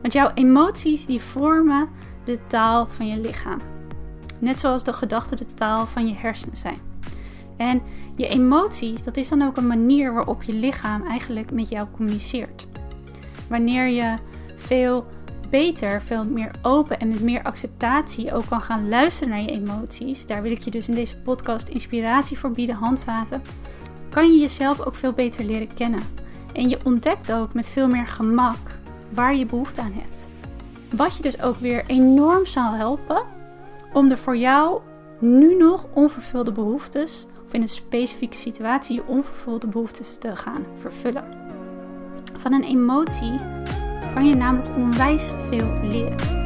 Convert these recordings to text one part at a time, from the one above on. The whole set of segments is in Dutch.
Want jouw emoties die vormen de taal van je lichaam. Net zoals de gedachten de taal van je hersenen zijn. En je emoties, dat is dan ook een manier waarop je lichaam eigenlijk met jou communiceert. Wanneer je veel beter, veel meer open en met meer acceptatie ook kan gaan luisteren naar je emoties, daar wil ik je dus in deze podcast inspiratie voor bieden, handvaten, kan je jezelf ook veel beter leren kennen. En je ontdekt ook met veel meer gemak waar je behoefte aan hebt. Wat je dus ook weer enorm zal helpen om er voor jou nu nog onvervulde behoeftes, of in een specifieke situatie je onvervulde behoeftes te gaan vervullen. Van een emotie kan je namelijk onwijs veel leren.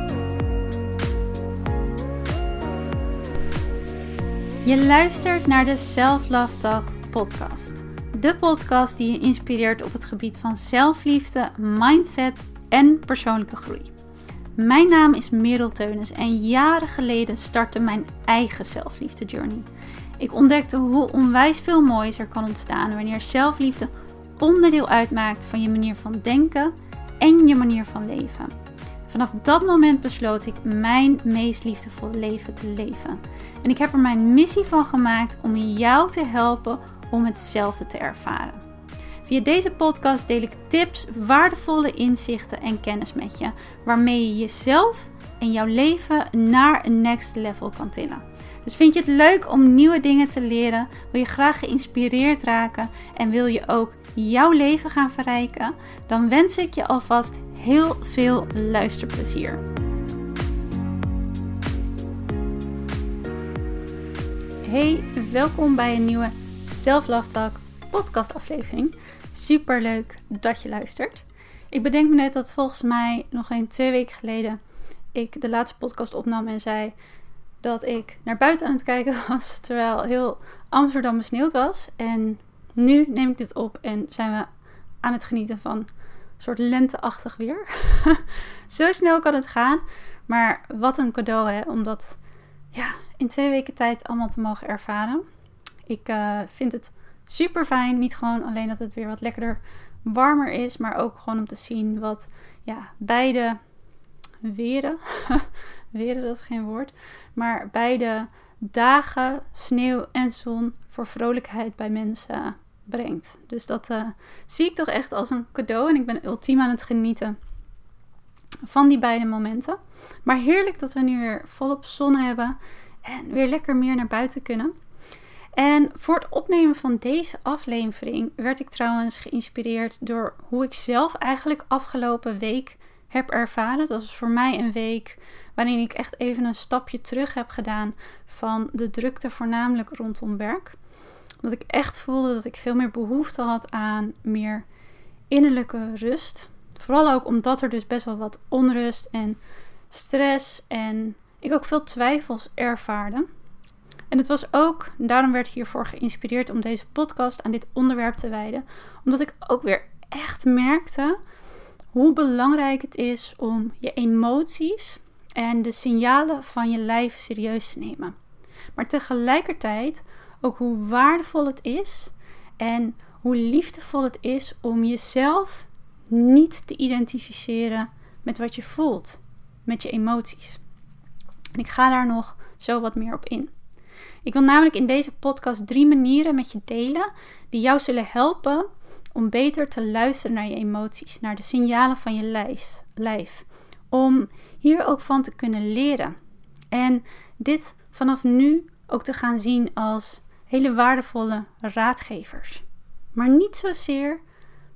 Je luistert naar de Self Love Talk podcast. De podcast die je inspireert op het gebied van zelfliefde, mindset en persoonlijke groei. Mijn naam is Merel Teunis en jaren geleden startte mijn eigen zelfliefde journey. Ik ontdekte hoe onwijs veel moois er kan ontstaan wanneer zelfliefde onderdeel uitmaakt van je manier van denken en je manier van leven. Vanaf dat moment besloot ik mijn meest liefdevolle leven te leven. En ik heb er mijn missie van gemaakt om jou te helpen om hetzelfde te ervaren. Via deze podcast deel ik tips, waardevolle inzichten en kennis met je, waarmee je jezelf en jouw leven naar een next level kan tillen. Dus vind je het leuk om nieuwe dingen te leren? Wil je graag geïnspireerd raken en wil je ook jouw leven gaan verrijken? Dan wens ik je alvast heel veel luisterplezier. Hey, welkom bij een nieuwe Self Love podcast aflevering. Super leuk dat je luistert. Ik bedenk me net dat volgens mij nog een twee weken geleden ik de laatste podcast opnam en zei dat ik naar buiten aan het kijken was terwijl heel Amsterdam besneeuwd was. En nu neem ik dit op en zijn we aan het genieten van een soort lenteachtig weer. Zo snel kan het gaan. Maar wat een cadeau hè, om dat ja, in twee weken tijd allemaal te mogen ervaren. Ik uh, vind het super fijn. Niet gewoon alleen dat het weer wat lekkerder warmer is, maar ook gewoon om te zien wat ja, beide weren, weren dat is geen woord, maar beide dagen, sneeuw en zon voor vrolijkheid bij mensen brengt. Dus dat uh, zie ik toch echt als een cadeau en ik ben ultiem aan het genieten van die beide momenten. Maar heerlijk dat we nu weer volop zon hebben en weer lekker meer naar buiten kunnen. En voor het opnemen van deze aflevering werd ik trouwens geïnspireerd door hoe ik zelf eigenlijk afgelopen week heb ervaren. Dat was voor mij een week waarin ik echt even een stapje terug heb gedaan van de drukte, voornamelijk rondom werk. Dat ik echt voelde dat ik veel meer behoefte had aan meer innerlijke rust. Vooral ook omdat er dus best wel wat onrust en stress en ik ook veel twijfels ervaarde. En het was ook, daarom werd ik hiervoor geïnspireerd om deze podcast aan dit onderwerp te wijden. Omdat ik ook weer echt merkte hoe belangrijk het is om je emoties en de signalen van je lijf serieus te nemen. Maar tegelijkertijd ook hoe waardevol het is en hoe liefdevol het is om jezelf niet te identificeren met wat je voelt, met je emoties. En ik ga daar nog zo wat meer op in. Ik wil namelijk in deze podcast drie manieren met je delen die jou zullen helpen om beter te luisteren naar je emoties, naar de signalen van je lijf. Om hier ook van te kunnen leren. En dit vanaf nu ook te gaan zien als hele waardevolle raadgevers. Maar niet zozeer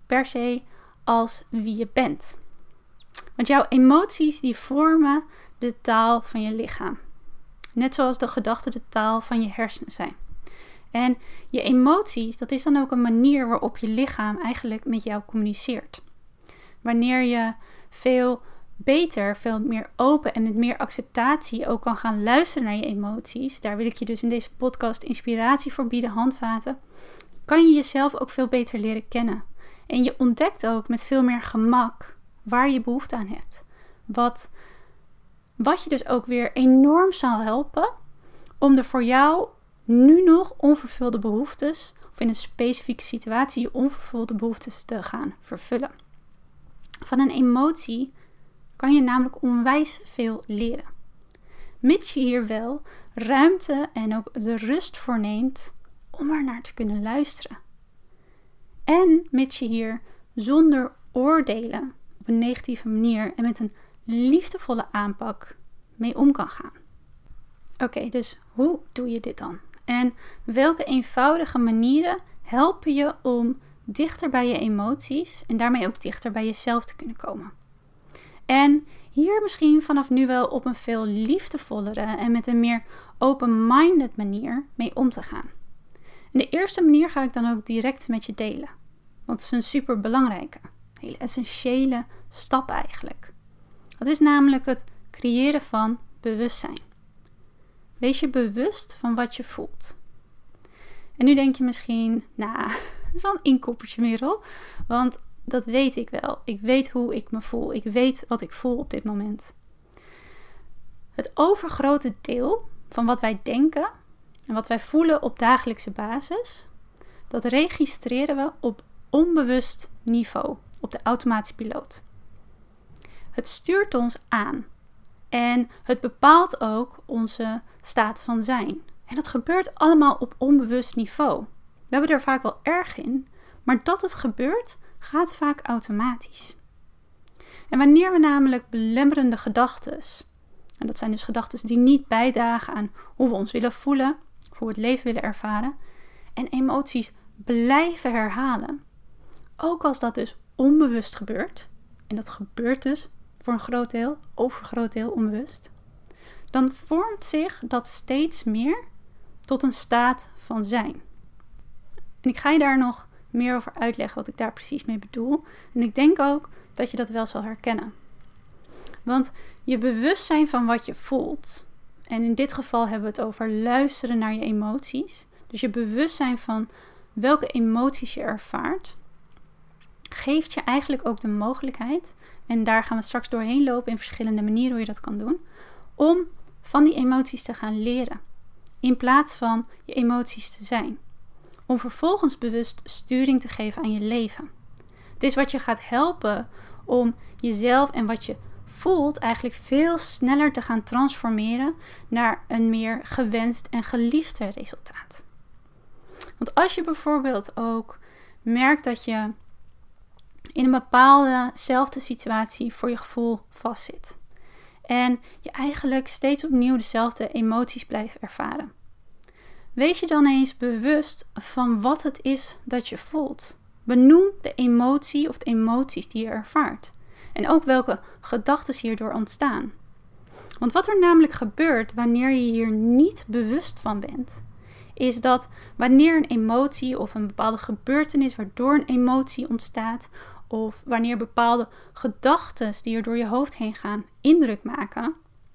per se als wie je bent. Want jouw emoties die vormen de taal van je lichaam. Net zoals de gedachten de taal van je hersenen zijn. En je emoties, dat is dan ook een manier waarop je lichaam eigenlijk met jou communiceert. Wanneer je veel beter, veel meer open en met meer acceptatie ook kan gaan luisteren naar je emoties, daar wil ik je dus in deze podcast inspiratie voor bieden, handvaten, kan je jezelf ook veel beter leren kennen. En je ontdekt ook met veel meer gemak waar je behoefte aan hebt. Wat, wat je dus ook weer enorm zal helpen om er voor jou nu nog onvervulde behoeftes, of in een specifieke situatie je onvervulde behoeftes te gaan vervullen. Van een emotie kan je namelijk onwijs veel leren. Mits je hier wel ruimte en ook de rust voor neemt om er naar te kunnen luisteren. En mits je hier zonder oordelen op een negatieve manier en met een liefdevolle aanpak mee om kan gaan. Oké, dus hoe doe je dit dan? En welke eenvoudige manieren helpen je om dichter bij je emoties en daarmee ook dichter bij jezelf te kunnen komen? En hier misschien vanaf nu wel op een veel liefdevollere en met een meer open-minded manier mee om te gaan. De eerste manier ga ik dan ook direct met je delen. Want het is een super belangrijke, hele essentiële stap eigenlijk. Dat is namelijk het creëren van bewustzijn. Wees je bewust van wat je voelt. En nu denk je misschien, nou, dat is wel een inkoppertje, Merel. Want dat weet ik wel. Ik weet hoe ik me voel. Ik weet wat ik voel op dit moment. Het overgrote deel van wat wij denken en wat wij voelen op dagelijkse basis, dat registreren we op onbewust niveau, op de automatische piloot. Het stuurt ons aan en het bepaalt ook onze staat van zijn. En dat gebeurt allemaal op onbewust niveau. We hebben er vaak wel erg in, maar dat het gebeurt, gaat vaak automatisch. En wanneer we namelijk belemmerende gedachten, en dat zijn dus gedachten die niet bijdragen aan hoe we ons willen voelen, hoe we het leven willen ervaren, en emoties blijven herhalen, ook als dat dus onbewust gebeurt, en dat gebeurt dus voor een groot deel, overgroot deel onbewust, dan vormt zich dat steeds meer tot een staat van zijn. En ik ga je daar nog meer over uitleggen wat ik daar precies mee bedoel. En ik denk ook dat je dat wel zal herkennen. Want je bewustzijn van wat je voelt, en in dit geval hebben we het over luisteren naar je emoties. Dus je bewustzijn van welke emoties je ervaart, geeft je eigenlijk ook de mogelijkheid, en daar gaan we straks doorheen lopen in verschillende manieren hoe je dat kan doen, om van die emoties te gaan leren. In plaats van je emoties te zijn om vervolgens bewust sturing te geven aan je leven. Het is wat je gaat helpen om jezelf en wat je voelt eigenlijk veel sneller te gaan transformeren naar een meer gewenst en geliefde resultaat. Want als je bijvoorbeeld ook merkt dat je in een bepaaldezelfde situatie voor je gevoel vastzit en je eigenlijk steeds opnieuw dezelfde emoties blijft ervaren Wees je dan eens bewust van wat het is dat je voelt. Benoem de emotie of de emoties die je ervaart. En ook welke gedachten hierdoor ontstaan. Want wat er namelijk gebeurt wanneer je hier niet bewust van bent, is dat wanneer een emotie of een bepaalde gebeurtenis waardoor een emotie ontstaat, of wanneer bepaalde gedachten die er door je hoofd heen gaan indruk maken,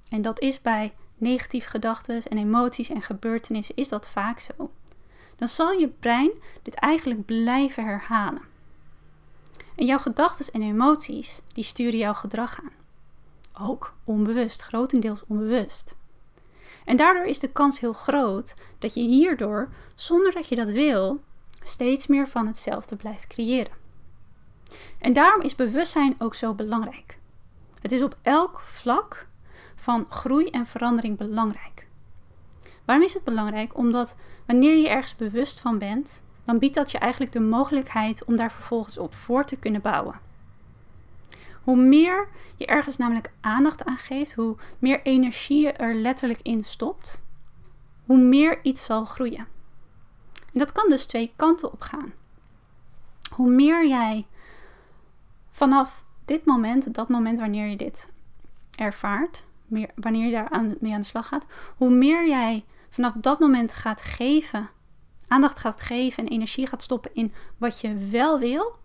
en dat is bij negatieve gedachten en emoties en gebeurtenissen is dat vaak zo. Dan zal je brein dit eigenlijk blijven herhalen. En jouw gedachten en emoties, die sturen jouw gedrag aan. Ook onbewust, grotendeels onbewust. En daardoor is de kans heel groot dat je hierdoor, zonder dat je dat wil, steeds meer van hetzelfde blijft creëren. En daarom is bewustzijn ook zo belangrijk. Het is op elk vlak van groei en verandering belangrijk. Waarom is het belangrijk? Omdat wanneer je ergens bewust van bent, dan biedt dat je eigenlijk de mogelijkheid om daar vervolgens op voor te kunnen bouwen. Hoe meer je ergens namelijk aandacht aan geeft, hoe meer energie je er letterlijk in stopt, hoe meer iets zal groeien. En dat kan dus twee kanten op gaan. Hoe meer jij vanaf dit moment, dat moment wanneer je dit ervaart, meer, wanneer je daar mee aan de slag gaat, hoe meer jij vanaf dat moment gaat geven, aandacht gaat geven en energie gaat stoppen in wat je wel wil,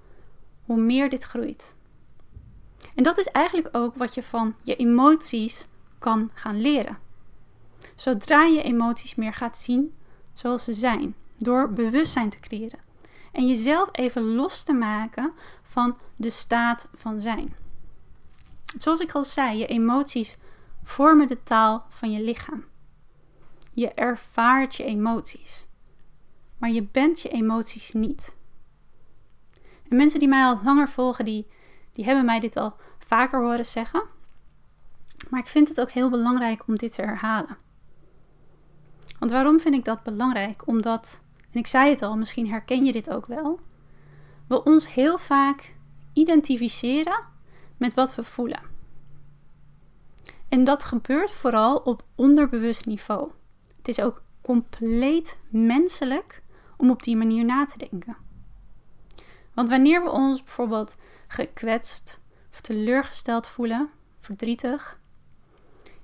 hoe meer dit groeit. En dat is eigenlijk ook wat je van je emoties kan gaan leren. Zodra je emoties meer gaat zien zoals ze zijn, door bewustzijn te creëren. En jezelf even los te maken van de staat van zijn. Zoals ik al zei, je emoties vormen de taal van je lichaam. Je ervaart je emoties, maar je bent je emoties niet. En mensen die mij al langer volgen, die, die hebben mij dit al vaker horen zeggen. Maar ik vind het ook heel belangrijk om dit te herhalen. Want waarom vind ik dat belangrijk? Omdat, en ik zei het al, misschien herken je dit ook wel, we ons heel vaak identificeren met wat we voelen. En dat gebeurt vooral op onderbewust niveau. Het is ook compleet menselijk om op die manier na te denken. Want wanneer we ons bijvoorbeeld gekwetst of teleurgesteld voelen, verdrietig,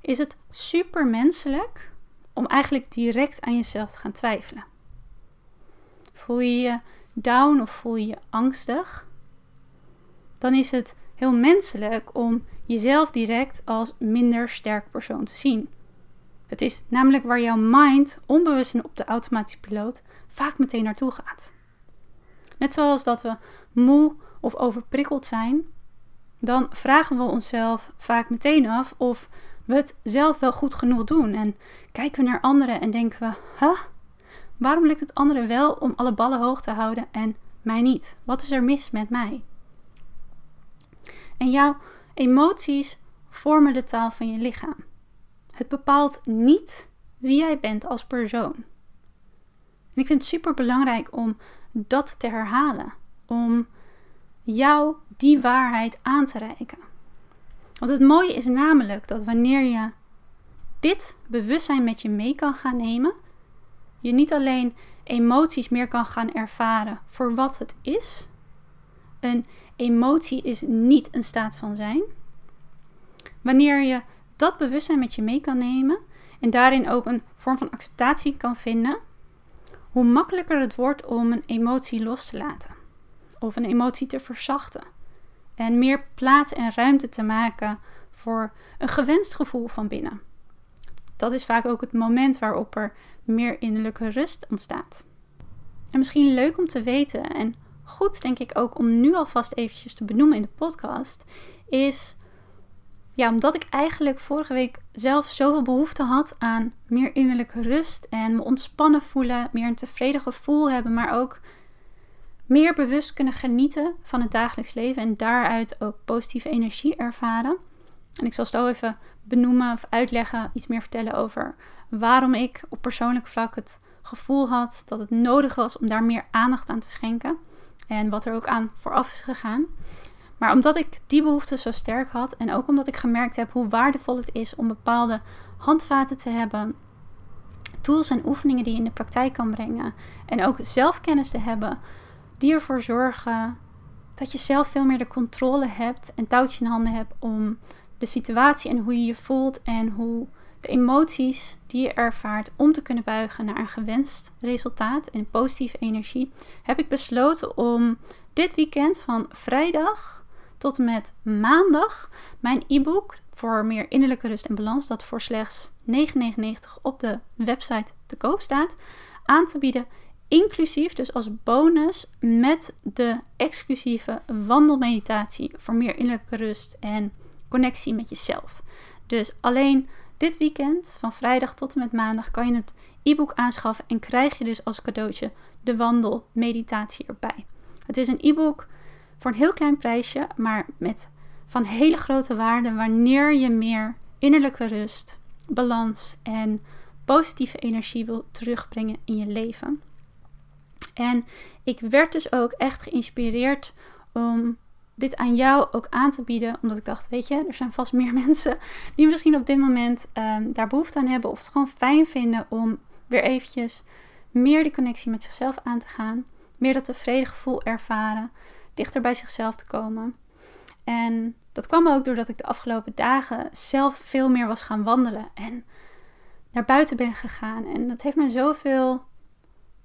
is het super menselijk om eigenlijk direct aan jezelf te gaan twijfelen. Voel je je down of voel je je angstig, dan is het heel menselijk om jezelf direct als minder sterk persoon te zien. Het is namelijk waar jouw mind onbewust en op de automatische piloot vaak meteen naartoe gaat. Net zoals dat we moe of overprikkeld zijn, dan vragen we onszelf vaak meteen af of we het zelf wel goed genoeg doen. En kijken we naar anderen en denken we: huh, waarom lukt het anderen wel om alle ballen hoog te houden en mij niet? Wat is er mis met mij? En jouw emoties vormen de taal van je lichaam. Het bepaalt niet wie jij bent als persoon. En ik vind het super belangrijk om dat te herhalen. Om jou die waarheid aan te reiken. Want het mooie is namelijk dat wanneer je dit bewustzijn met je mee kan gaan nemen, je niet alleen emoties meer kan gaan ervaren voor wat het is. Een emotie is niet een staat van zijn. Wanneer je dat bewustzijn met je mee kan nemen en daarin ook een vorm van acceptatie kan vinden, hoe makkelijker het wordt om een emotie los te laten of een emotie te verzachten en meer plaats en ruimte te maken voor een gewenst gevoel van binnen. Dat is vaak ook het moment waarop er meer innerlijke rust ontstaat. En misschien leuk om te weten en goed denk ik ook om nu alvast eventjes te benoemen in de podcast is ja, omdat ik eigenlijk vorige week zelf zoveel behoefte had aan meer innerlijke rust en me ontspannen voelen, meer een tevreden gevoel hebben, maar ook meer bewust kunnen genieten van het dagelijks leven en daaruit ook positieve energie ervaren. En ik zal zo even benoemen of uitleggen, iets meer vertellen over waarom ik op persoonlijk vlak het gevoel had dat het nodig was om daar meer aandacht aan te schenken en wat er ook aan vooraf is gegaan. Maar omdat ik die behoefte zo sterk had en ook omdat ik gemerkt heb hoe waardevol het is om bepaalde handvaten te hebben, tools en oefeningen die je in de praktijk kan brengen en ook zelfkennis te hebben die ervoor zorgen dat je zelf veel meer de controle hebt en touwtje in handen hebt om de situatie en hoe je je voelt en hoe de emoties die je ervaart om te kunnen buigen naar een gewenst resultaat en positieve energie, heb ik besloten om dit weekend van vrijdag tot en met maandag mijn e-book voor meer innerlijke rust en balans, dat voor slechts 9,99 op de website te koop staat, aan te bieden. Inclusief, dus als bonus, met de exclusieve wandelmeditatie voor meer innerlijke rust en connectie met jezelf. Dus alleen dit weekend, van vrijdag tot en met maandag, kan je het e-book aanschaffen en krijg je dus als cadeautje de wandelmeditatie erbij. Het is een e-book voor een heel klein prijsje, maar met van hele grote waarde wanneer je meer innerlijke rust, balans en positieve energie wil terugbrengen in je leven. En ik werd dus ook echt geïnspireerd om dit aan jou ook aan te bieden. Omdat ik dacht, weet je, er zijn vast meer mensen die misschien op dit moment um, daar behoefte aan hebben. Of het gewoon fijn vinden om weer eventjes meer die connectie met zichzelf aan te gaan. Meer dat tevreden gevoel ervaren. Dichter bij zichzelf te komen. En dat kwam ook doordat ik de afgelopen dagen zelf veel meer was gaan wandelen. En naar buiten ben gegaan. En dat heeft me zoveel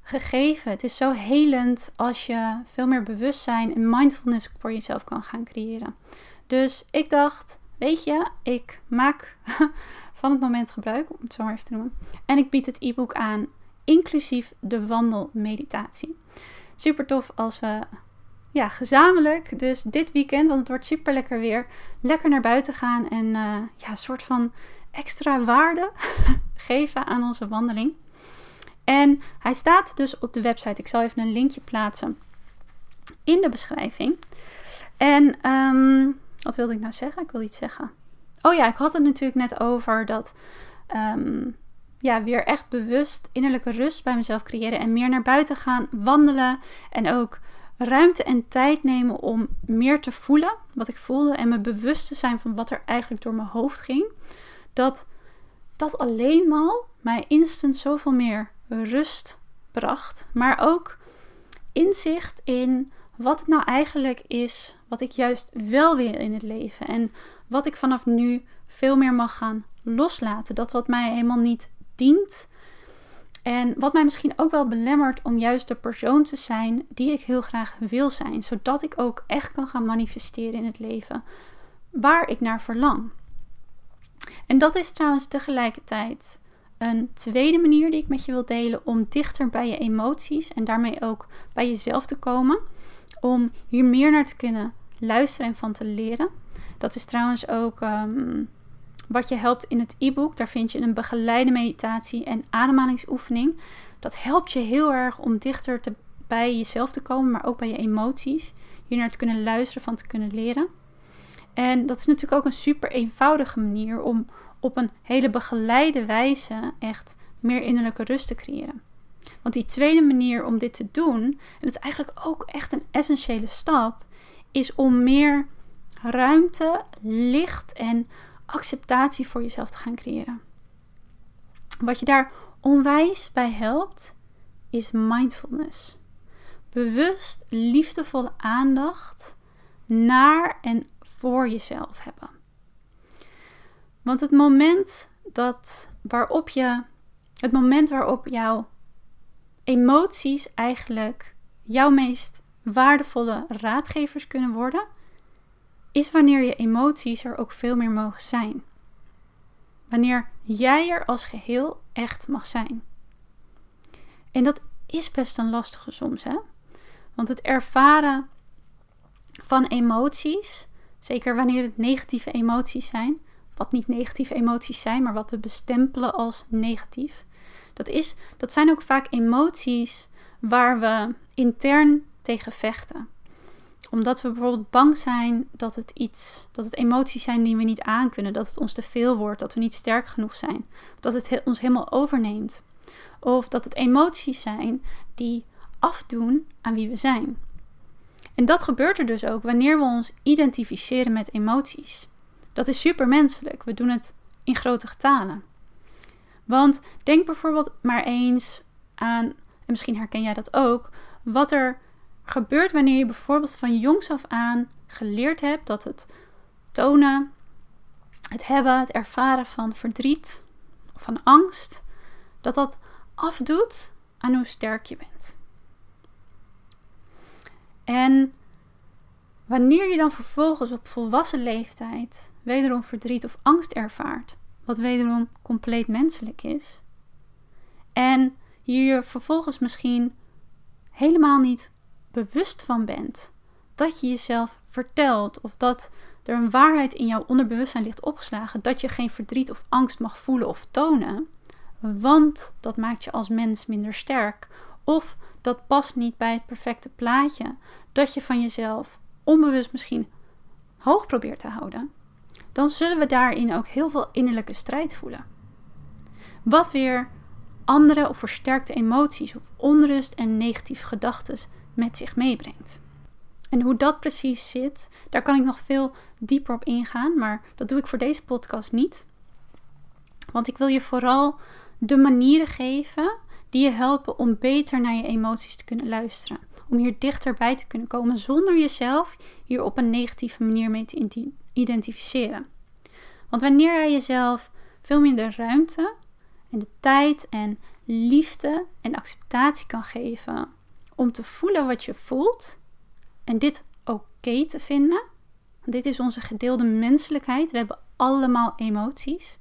gegeven. Het is zo helend als je veel meer bewustzijn en mindfulness voor jezelf kan gaan creëren. Dus ik dacht, weet je, ik maak van het moment gebruik, om het zo maar even te noemen. En ik bied het e-book aan, inclusief de wandelmeditatie. Super tof als we ja, gezamenlijk, dus dit weekend, want het wordt super lekker weer, lekker naar buiten gaan en uh, ja, een soort van extra waarde geven aan onze wandeling. En hij staat dus op de website. Ik zal even een linkje plaatsen in de beschrijving. En um, wat wilde ik nou zeggen? Ik wil iets zeggen. oh ja, ik had het natuurlijk net over dat. ehm, ja, weer echt bewust innerlijke rust bij mezelf creëren en meer naar buiten gaan, wandelen en ook ruimte en tijd nemen om meer te voelen wat ik voelde en me bewust te zijn van wat er eigenlijk door mijn hoofd ging. Dat dat alleen al mij instant zoveel meer rust bracht, maar ook inzicht in wat het nou eigenlijk is wat ik juist wel wil in het leven en wat ik vanaf nu veel meer mag gaan loslaten. Dat wat mij helemaal niet dient. En wat mij misschien ook wel belemmert om juist de persoon te zijn die ik heel graag wil zijn. Zodat ik ook echt kan gaan manifesteren in het leven waar ik naar verlang. En dat is trouwens tegelijkertijd een tweede manier die ik met je wil delen om dichter bij je emoties en daarmee ook bij jezelf te komen. Om hier meer naar te kunnen luisteren en van te leren. Dat is trouwens ook ehm, wat je helpt in het e-book. Daar vind je een begeleide meditatie en ademhalingsoefening. Dat helpt je heel erg om dichter te, bij jezelf te komen, maar ook bij je emoties. Hier naar te kunnen luisteren, van te kunnen leren. En dat is natuurlijk ook een super eenvoudige manier om op een hele begeleide wijze echt meer innerlijke rust te creëren. Want die tweede manier om dit te doen, en dat is eigenlijk ook echt een essentiële stap, is om meer ruimte, licht en acceptatie voor jezelf te gaan creëren. Wat je daar onwijs bij helpt, is mindfulness. Bewust liefdevolle aandacht naar en voor jezelf hebben. Want het moment dat waarop je het moment waarop jouw emoties eigenlijk jouw meest waardevolle raadgevers kunnen worden, is wanneer je emoties er ook veel meer mogen zijn. Wanneer jij er als geheel echt mag zijn. En dat is best een lastige soms, hè? Want het ervaren van emoties, zeker wanneer het negatieve emoties zijn, wat niet negatieve emoties zijn, maar wat we bestempelen als negatief, dat, is, dat zijn ook vaak emoties waar we intern tegen vechten omdat we bijvoorbeeld bang zijn dat het iets, dat het emoties zijn die we niet aankunnen, dat het ons te veel wordt, dat we niet sterk genoeg zijn, dat het ons helemaal overneemt. Of dat het emoties zijn die afdoen aan wie we zijn. En dat gebeurt er dus ook wanneer we ons identificeren met emoties. Dat is supermenselijk. We doen het in grote getalen. Want denk bijvoorbeeld maar eens aan, en misschien herken jij dat ook, wat er gebeurt wanneer je bijvoorbeeld van jongs af aan geleerd hebt dat het tonen, het hebben, het ervaren van verdriet of van angst, dat dat afdoet aan hoe sterk je bent. En wanneer je dan vervolgens op volwassen leeftijd wederom verdriet of angst ervaart, wat wederom compleet menselijk is, en je je vervolgens misschien helemaal niet bewust van bent dat je jezelf vertelt of dat er een waarheid in jouw onderbewustzijn ligt opgeslagen dat je geen verdriet of angst mag voelen of tonen, want dat maakt je als mens minder sterk. Of dat past niet bij het perfecte plaatje dat je van jezelf onbewust misschien hoog probeert te houden, dan zullen we daarin ook heel veel innerlijke strijd voelen. Wat weer andere of versterkte emoties of onrust en negatieve gedachten met zich meebrengt. En hoe dat precies zit, daar kan ik nog veel dieper op ingaan, maar dat doe ik voor deze podcast niet. Want ik wil je vooral de manieren geven die je helpen om beter naar je emoties te kunnen luisteren. Om hier dichterbij te kunnen komen zonder jezelf hier op een negatieve manier mee te identificeren. Want wanneer jij jezelf veel minder ruimte en de tijd en liefde en acceptatie kan geven om te voelen wat je voelt en dit oké te vinden. Dit is onze gedeelde menselijkheid. We hebben allemaal emoties.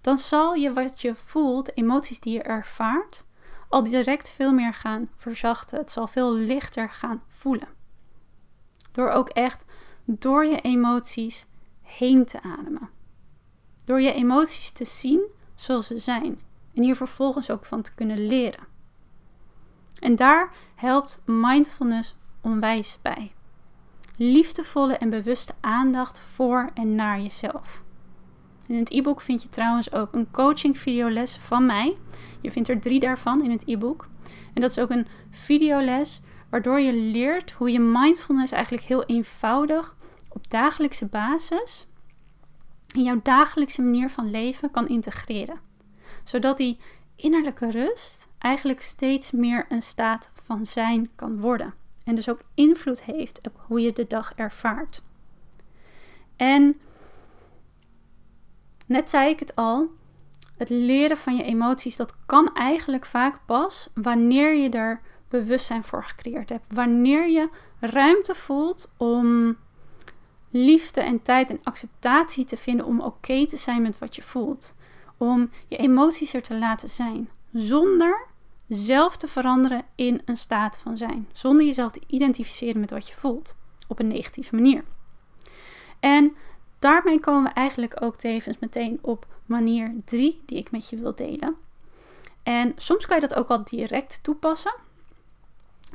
Dan zal je wat je voelt, de emoties die je ervaart, al direct veel meer gaan verzachten. Het zal veel lichter gaan voelen. Door ook echt door je emoties heen te ademen. Door je emoties te zien zoals ze zijn. En hier vervolgens ook van te kunnen leren. En daar helpt mindfulness onwijs bij. liefdevolle en bewuste aandacht voor en naar jezelf. In het e-book vind je trouwens ook een coaching videoles van mij. Je vindt er drie daarvan in het e-book. En dat is ook een videoles waardoor je leert hoe je mindfulness eigenlijk heel eenvoudig op dagelijkse basis in jouw dagelijkse manier van leven kan integreren. Zodat die innerlijke rust eigenlijk steeds meer een staat van zijn kan worden. En dus ook invloed heeft op hoe je de dag ervaart. En net zei ik het al, het leren van je emoties, dat kan eigenlijk vaak pas wanneer je er bewustzijn voor gecreëerd hebt. Wanneer je ruimte voelt om liefde en tijd en acceptatie te vinden om oké te zijn met wat je voelt. Om je emoties er te laten zijn. Zonder zelf te veranderen in een staat van zijn. Zonder jezelf te identificeren met wat je voelt. Op een negatieve manier. En daarmee komen we eigenlijk ook tevens meteen op manier 3 die ik met je wil delen. En soms kan je dat ook al direct toepassen.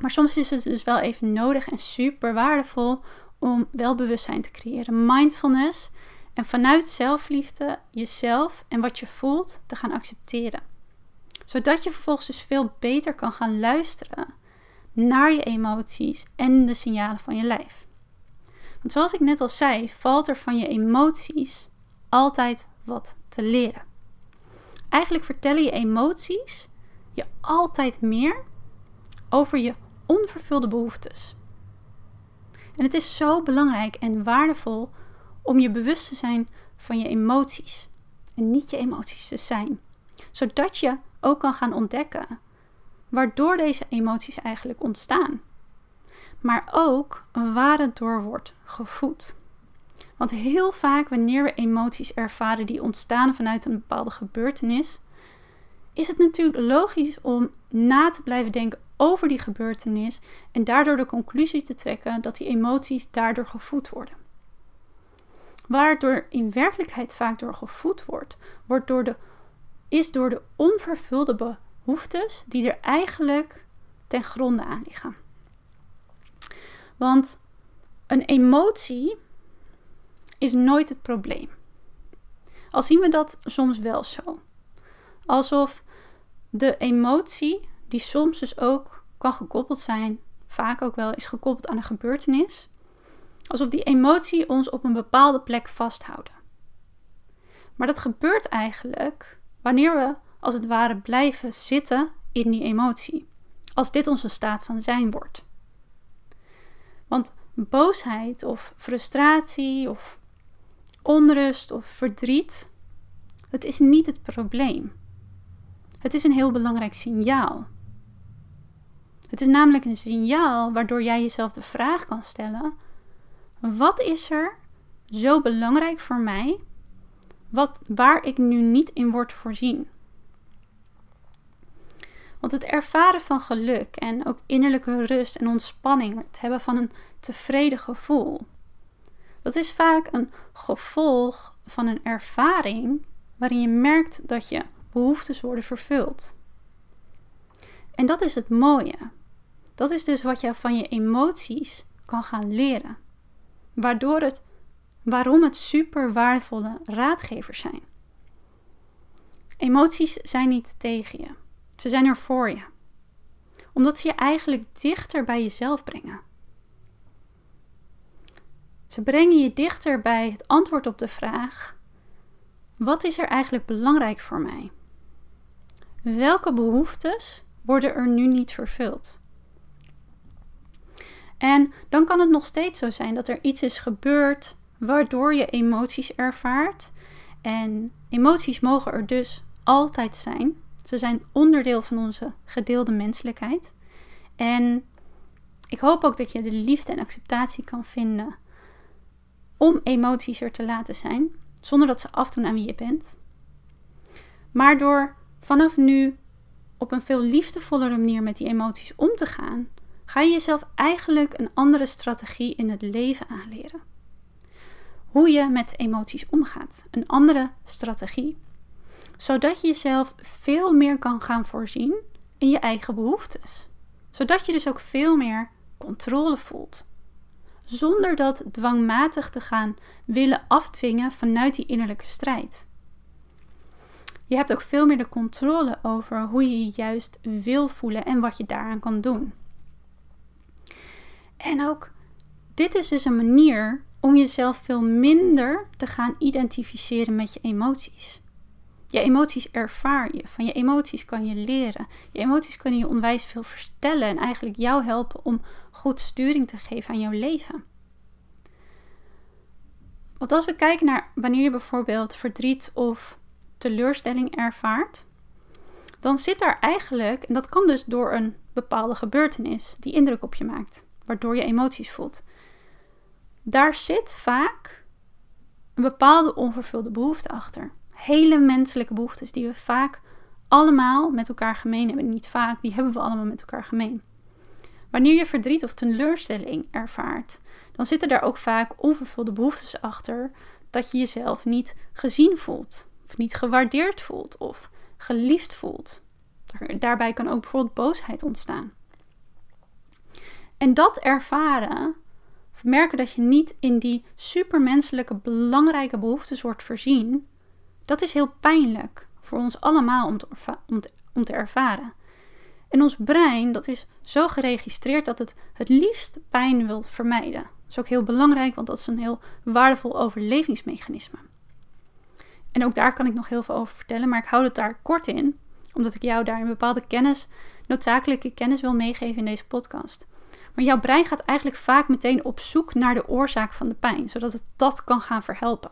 Maar soms is het dus wel even nodig en super waardevol om wel bewustzijn te creëren. Mindfulness. En vanuit zelfliefde jezelf en wat je voelt te gaan accepteren. Zodat je vervolgens dus veel beter kan gaan luisteren naar je emoties en de signalen van je lijf. Want zoals ik net al zei, valt er van je emoties altijd wat te leren. Eigenlijk vertellen je emoties je altijd meer over je onvervulde behoeftes. En het is zo belangrijk en waardevol om je bewust te zijn van je emoties. En niet je emoties te zijn. Zodat je ook kan gaan ontdekken waardoor deze emoties eigenlijk ontstaan. Maar ook waar het door wordt gevoed. Want heel vaak wanneer we emoties ervaren die ontstaan vanuit een bepaalde gebeurtenis, is het natuurlijk logisch om na te blijven denken over die gebeurtenis en daardoor de conclusie te trekken dat die emoties daardoor gevoed worden. Waardoor in werkelijkheid vaak door gevoed wordt, wordt door de, is door de onvervulde behoeftes die er eigenlijk ten gronde aan liggen. Want een emotie is nooit het probleem. Al zien we dat soms wel zo. Alsof de emotie die soms dus ook kan gekoppeld zijn, vaak ook wel is gekoppeld aan een gebeurtenis, alsof die emotie ons op een bepaalde plek vasthouden. Maar dat gebeurt eigenlijk wanneer we als het ware blijven zitten in die emotie, als dit onze staat van zijn wordt. Want boosheid of frustratie of onrust of verdriet, het is niet het probleem. Het is een heel belangrijk signaal. Het is namelijk een signaal waardoor jij jezelf de vraag kan stellen: wat is er zo belangrijk voor mij wat, waar ik nu niet in word voorzien? Want het ervaren van geluk en ook innerlijke rust en ontspanning, het hebben van een tevreden gevoel, dat is vaak een gevolg van een ervaring waarin je merkt dat je behoeftes worden vervuld. En dat is het mooie. Dat is dus wat je van je emoties kan gaan leren. Waardoor het, waarom het super waardevolle raadgevers zijn. Emoties zijn niet tegen je. Ze zijn er voor je. Omdat ze je eigenlijk dichter bij jezelf brengen. Ze brengen je dichter bij het antwoord op de vraag: wat is er eigenlijk belangrijk voor mij? Welke behoeftes worden er nu niet vervuld? En dan kan het nog steeds zo zijn dat er iets is gebeurd waardoor je emoties ervaart. En emoties mogen er dus altijd zijn. Ze zijn onderdeel van onze gedeelde menselijkheid. En ik hoop ook dat je de liefde en acceptatie kan vinden om emoties er te laten zijn, zonder dat ze afdoen aan wie je bent. Maar door vanaf nu op een veel liefdevollere manier met die emoties om te gaan, ga je jezelf eigenlijk een andere strategie in het leven aanleren. Hoe je met emoties omgaat. Een andere strategie. Zodat je jezelf veel meer kan gaan voorzien in je eigen behoeftes. Zodat je dus ook veel meer controle voelt. zonder dat dwangmatig te gaan willen afdwingen vanuit die innerlijke strijd. Je hebt ook veel meer de controle over hoe je je juist wil voelen en wat je daaraan kan doen. En ook dit is dus een manier om jezelf veel minder te gaan identificeren met je emoties. Je emoties ervaar je. Van je emoties kan je leren. Je emoties kunnen je onwijs veel vertellen en eigenlijk jou helpen om goed sturing te geven aan jouw leven. Want als we kijken naar wanneer je bijvoorbeeld verdriet of teleurstelling ervaart, dan zit daar eigenlijk, en dat kan dus door een bepaalde gebeurtenis die indruk op je maakt, waardoor je emoties voelt. Daar zit vaak een bepaalde onvervulde behoefte achter. Hele menselijke behoeftes die we vaak allemaal met elkaar gemeen hebben. Niet vaak, die hebben we allemaal met elkaar gemeen. Wanneer je verdriet of teleurstelling ervaart, dan zitten daar ook vaak onvervulde behoeftes achter dat je jezelf niet gezien voelt, of niet gewaardeerd voelt, of geliefd voelt. Daarbij kan ook bijvoorbeeld boosheid ontstaan. En dat ervaren, of merken dat je niet in die supermenselijke belangrijke behoeftes wordt voorzien, dat is heel pijnlijk voor ons allemaal om te, om te, om te ervaren. En ons brein, dat is zo geregistreerd dat het het liefst pijn wil vermijden. Dat is ook heel belangrijk, want dat is een heel waardevol overlevingsmechanisme. En ook daar kan ik nog heel veel over vertellen, maar ik hou het daar kort in, omdat ik jou daar een bepaalde kennis, noodzakelijke kennis wil meegeven in deze podcast. Maar jouw brein gaat eigenlijk vaak meteen op zoek naar de oorzaak van de pijn, zodat het dat kan gaan verhelpen.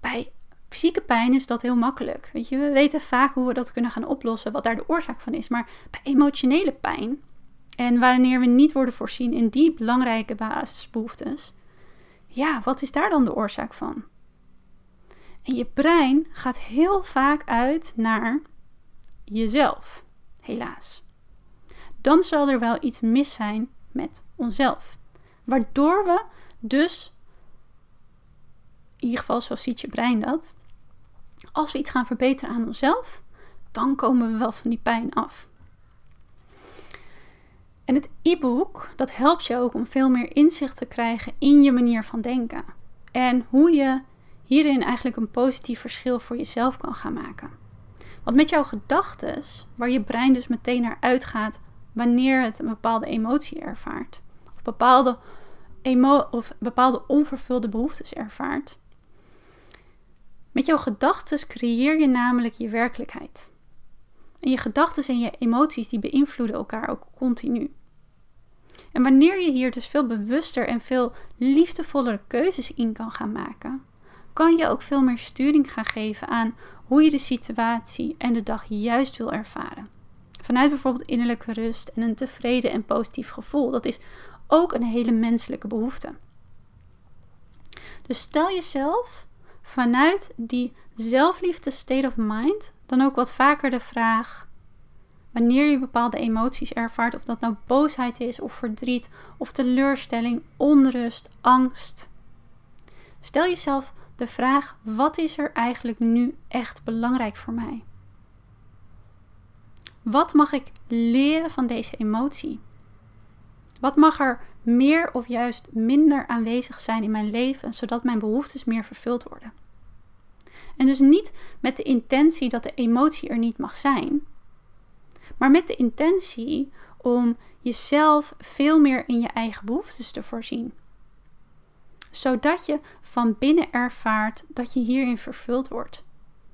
Bij fysieke pijn is dat heel makkelijk. Weet je, we weten vaak hoe we dat kunnen gaan oplossen, wat daar de oorzaak van is. Maar bij emotionele pijn, en wanneer we niet worden voorzien in die belangrijke basisbehoeftes, ja, wat is daar dan de oorzaak van? En je brein gaat heel vaak uit naar jezelf, helaas. Dan zal er wel iets mis zijn met onszelf. Waardoor we dus, in ieder geval zo ziet je brein dat, als we iets gaan verbeteren aan onszelf, dan komen we wel van die pijn af. En het e-book, dat helpt je ook om veel meer inzicht te krijgen in je manier van denken. En hoe je hierin eigenlijk een positief verschil voor jezelf kan gaan maken. Want met jouw gedachten, waar je brein dus meteen naar uitgaat wanneer het een bepaalde emotie ervaart, of bepaalde, emo of bepaalde onvervulde behoeftes ervaart, met jouw gedachten creëer je namelijk je werkelijkheid. En je gedachten en je emoties die beïnvloeden elkaar ook continu. En wanneer je hier dus veel bewuster en veel liefdevollere keuzes in kan gaan maken, kan je ook veel meer sturing gaan geven aan hoe je de situatie en de dag juist wil ervaren. Vanuit bijvoorbeeld innerlijke rust en een tevreden en positief gevoel. Dat is ook een hele menselijke behoefte. Dus stel jezelf vanuit die zelfliefde state of mind dan ook wat vaker de vraag: wanneer je bepaalde emoties ervaart, of dat nou boosheid is, of verdriet, of teleurstelling, onrust, angst. Stel jezelf de vraag: wat is er eigenlijk nu echt belangrijk voor mij? Wat mag ik leren van deze emotie? Wat mag er meer of juist minder aanwezig zijn in mijn leven, zodat mijn behoeftes meer vervuld worden? En dus niet met de intentie dat de emotie er niet mag zijn, maar met de intentie om jezelf veel meer in je eigen behoeftes te voorzien. Zodat je van binnen ervaart dat je hierin vervuld wordt.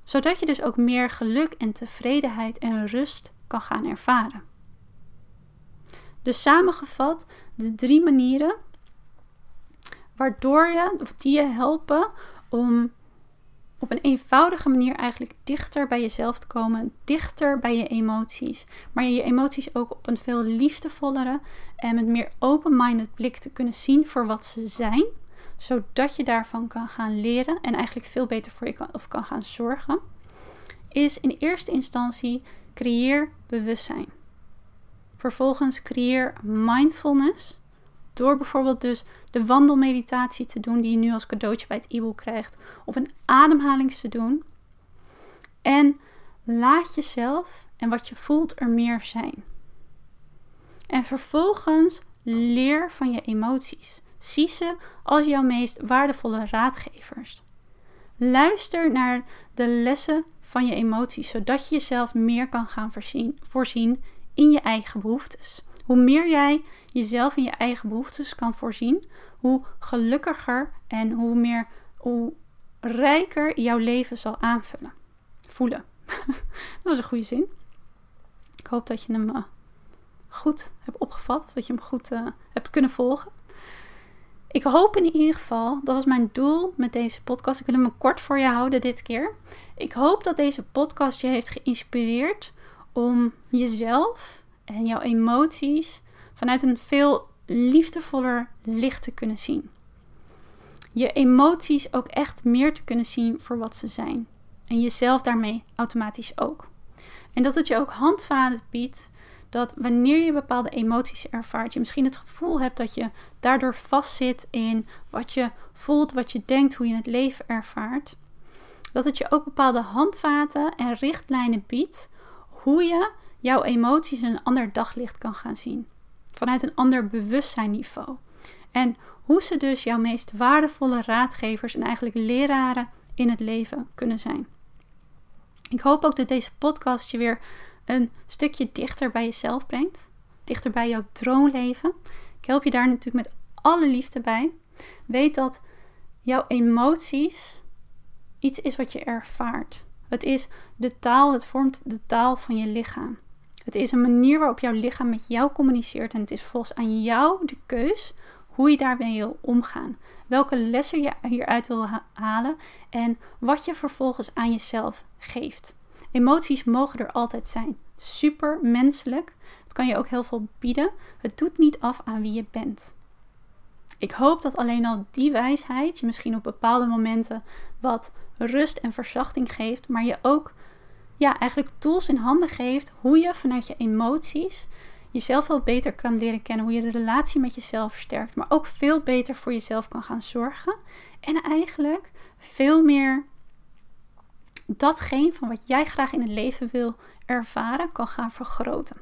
Zodat je dus ook meer geluk en tevredenheid en rust kan gaan ervaren. Dus samengevat, de drie manieren waardoor je, of die je helpen om op een eenvoudige manier eigenlijk dichter bij jezelf te komen, dichter bij je emoties, maar je emoties ook op een veel liefdevollere en met meer open-minded blik te kunnen zien voor wat ze zijn, zodat je daarvan kan gaan leren en eigenlijk veel beter voor je kan, of kan gaan zorgen, is in eerste instantie creëer bewustzijn. Vervolgens creëer mindfulness door bijvoorbeeld dus de wandelmeditatie te doen die je nu als cadeautje bij het e-book krijgt. Of een ademhalings te doen. En laat jezelf en wat je voelt er meer zijn. En vervolgens leer van je emoties. Zie ze als jouw meest waardevolle raadgevers. Luister naar de lessen van je emoties, zodat je jezelf meer kan gaan voorzien, voorzien in je eigen behoeftes. Hoe meer jij jezelf in je eigen behoeftes kan voorzien, hoe gelukkiger en hoe meer, hoe rijker jouw leven zal aanvullen. Voelen. dat was een goede zin. Ik hoop dat je hem uh, goed hebt opgevat, of dat je hem goed uh, hebt kunnen volgen. Ik hoop in ieder geval, dat was mijn doel met deze podcast. Ik wil hem kort voor je houden dit keer. Ik hoop dat deze podcast je heeft geïnspireerd om jezelf en jouw emoties vanuit een veel liefdevoller licht te kunnen zien. Je emoties ook echt meer te kunnen zien voor wat ze zijn. En jezelf daarmee automatisch ook. En dat het je ook handvaten biedt dat wanneer je bepaalde emoties ervaart, je misschien het gevoel hebt dat je daardoor vastzit in wat je voelt, wat je denkt, hoe je het leven ervaart. Dat het je ook bepaalde handvaten en richtlijnen biedt hoe je jouw emoties in een ander daglicht kan gaan zien. Vanuit een ander bewustzijnniveau. En hoe ze dus jouw meest waardevolle raadgevers en eigenlijk leraren in het leven kunnen zijn. Ik hoop ook dat deze podcast je weer een stukje dichter bij jezelf brengt. Dichter bij jouw droomleven. Ik help je daar natuurlijk met alle liefde bij. Weet dat jouw emoties iets is wat je ervaart. Het is de taal, het vormt de taal van je lichaam. Het is een manier waarop jouw lichaam met jou communiceert en het is volgens aan jou de keus hoe je daarmee wil omgaan. Welke lessen je hieruit wil halen en wat je vervolgens aan jezelf geeft. Emoties mogen er altijd zijn. Super menselijk. Het kan je ook heel veel bieden. Het doet niet af aan wie je bent. Ik hoop dat alleen al die wijsheid je misschien op bepaalde momenten wat rust en verzachting geeft, maar je ook ja, eigenlijk tools in handen geeft hoe je vanuit je emoties jezelf wel beter kan leren kennen, hoe je de relatie met jezelf versterkt, maar ook veel beter voor jezelf kan gaan zorgen en eigenlijk veel meer datgene van wat jij graag in het leven wil ervaren kan gaan vergroten.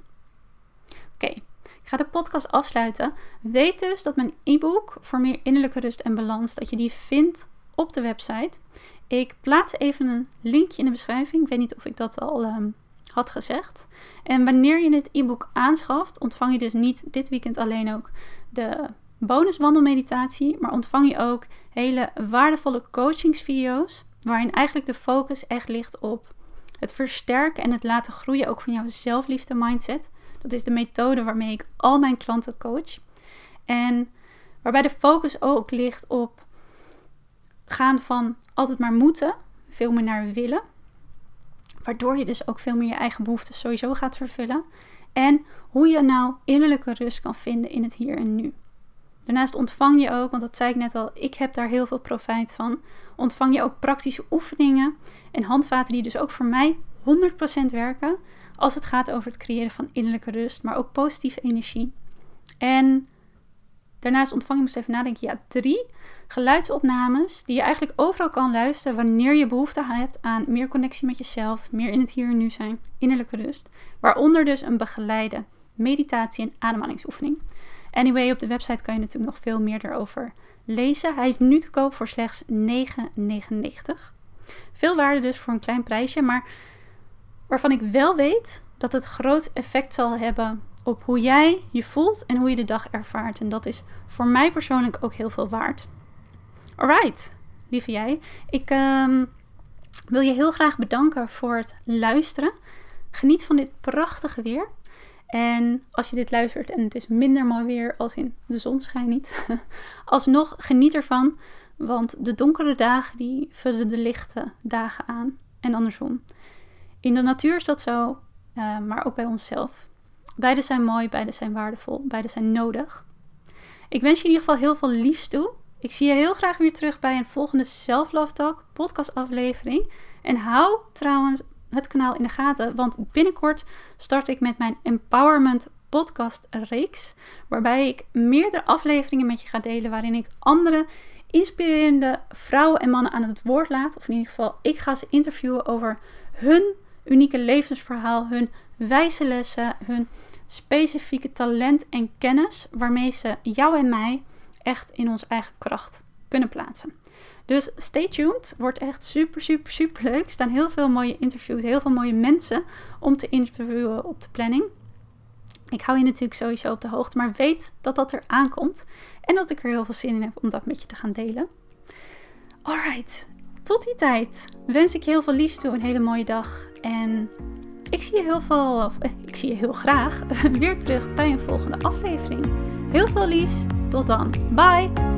Oké, ik ga de podcast afsluiten. Weet dus dat mijn e-book voor meer innerlijke rust en balans, dat je die vindt op de website. Ik plaats even een linkje in de beschrijving. Ik weet niet of ik dat al um, had gezegd. En wanneer je dit e-book aanschaft, ontvang je dus niet dit weekend alleen ook de bonuswandelmeditatie, maar ontvang je ook hele waardevolle coachingsvideo's, waarin eigenlijk de focus echt ligt op het versterken en het laten groeien ook van jouw zelfliefde mindset. Dat is de methode waarmee ik al mijn klanten coach. En waarbij de focus ook ligt op gaan van altijd maar moeten, veel meer naar willen. Waardoor je dus ook veel meer je eigen behoeften sowieso gaat vervullen. En hoe je nou innerlijke rust kan vinden in het hier en nu. Daarnaast ontvang je ook, want dat zei ik net al, ik heb daar heel veel profijt van. Ontvang je ook praktische oefeningen en handvaten die dus ook voor mij 100% werken. Als het gaat over het creëren van innerlijke rust, maar ook positieve energie. En daarnaast ontvang je, moest even nadenken, ja, drie geluidsopnames die je eigenlijk overal kan luisteren wanneer je behoefte hebt aan meer connectie met jezelf, meer in het hier en nu zijn, innerlijke rust. Waaronder dus een begeleide meditatie en ademhalingsoefening. Anyway, op de website kan je natuurlijk nog veel meer erover lezen. Hij is nu te koop voor slechts 9,99. Veel waarde dus voor een klein prijsje, maar waarvan ik wel weet dat het groot effect zal hebben op hoe jij je voelt en hoe je de dag ervaart. En dat is voor mij persoonlijk ook heel veel waard. Alright, lieve jij. Ik um, wil je heel graag bedanken voor het luisteren. Geniet van dit prachtige weer. En als je dit luistert en het is minder mooi weer als in de zon schijnt niet, alsnog geniet ervan. Want de donkere dagen die vullen de lichte dagen aan en andersom. In de natuur is dat zo, uh, maar ook bij onszelf. Beide zijn mooi, beide zijn waardevol, beide zijn nodig. Ik wens je in ieder geval heel veel liefs toe. Ik zie je heel graag weer terug bij een volgende Self Love Talk podcast aflevering. En hou trouwens het kanaal in de gaten, want binnenkort start ik met mijn Empowerment podcast reeks, waarbij ik meerdere afleveringen met je ga delen waarin ik andere inspirerende vrouwen en mannen aan het woord laat, of in ieder geval ik ga ze interviewen over hun unieke levensverhaal, hun wijze lessen, hun specifieke talent en kennis waarmee ze jou en mij echt in onze eigen kracht kunnen plaatsen. Dus stay tuned. Wordt echt super, super, super leuk. Er staan heel veel mooie interviews, heel veel mooie mensen om te interviewen op de planning. Ik hou je natuurlijk sowieso op de hoogte, maar weet dat dat er aankomt. En dat ik er heel veel zin in heb om dat met je te gaan delen. Alright, tot die tijd wens ik je heel veel liefs toe. Een hele mooie dag. En ik zie je heel veel, eh, ik zie je heel graag weer terug bij een volgende aflevering. Heel veel liefs. Tot dan. Bye.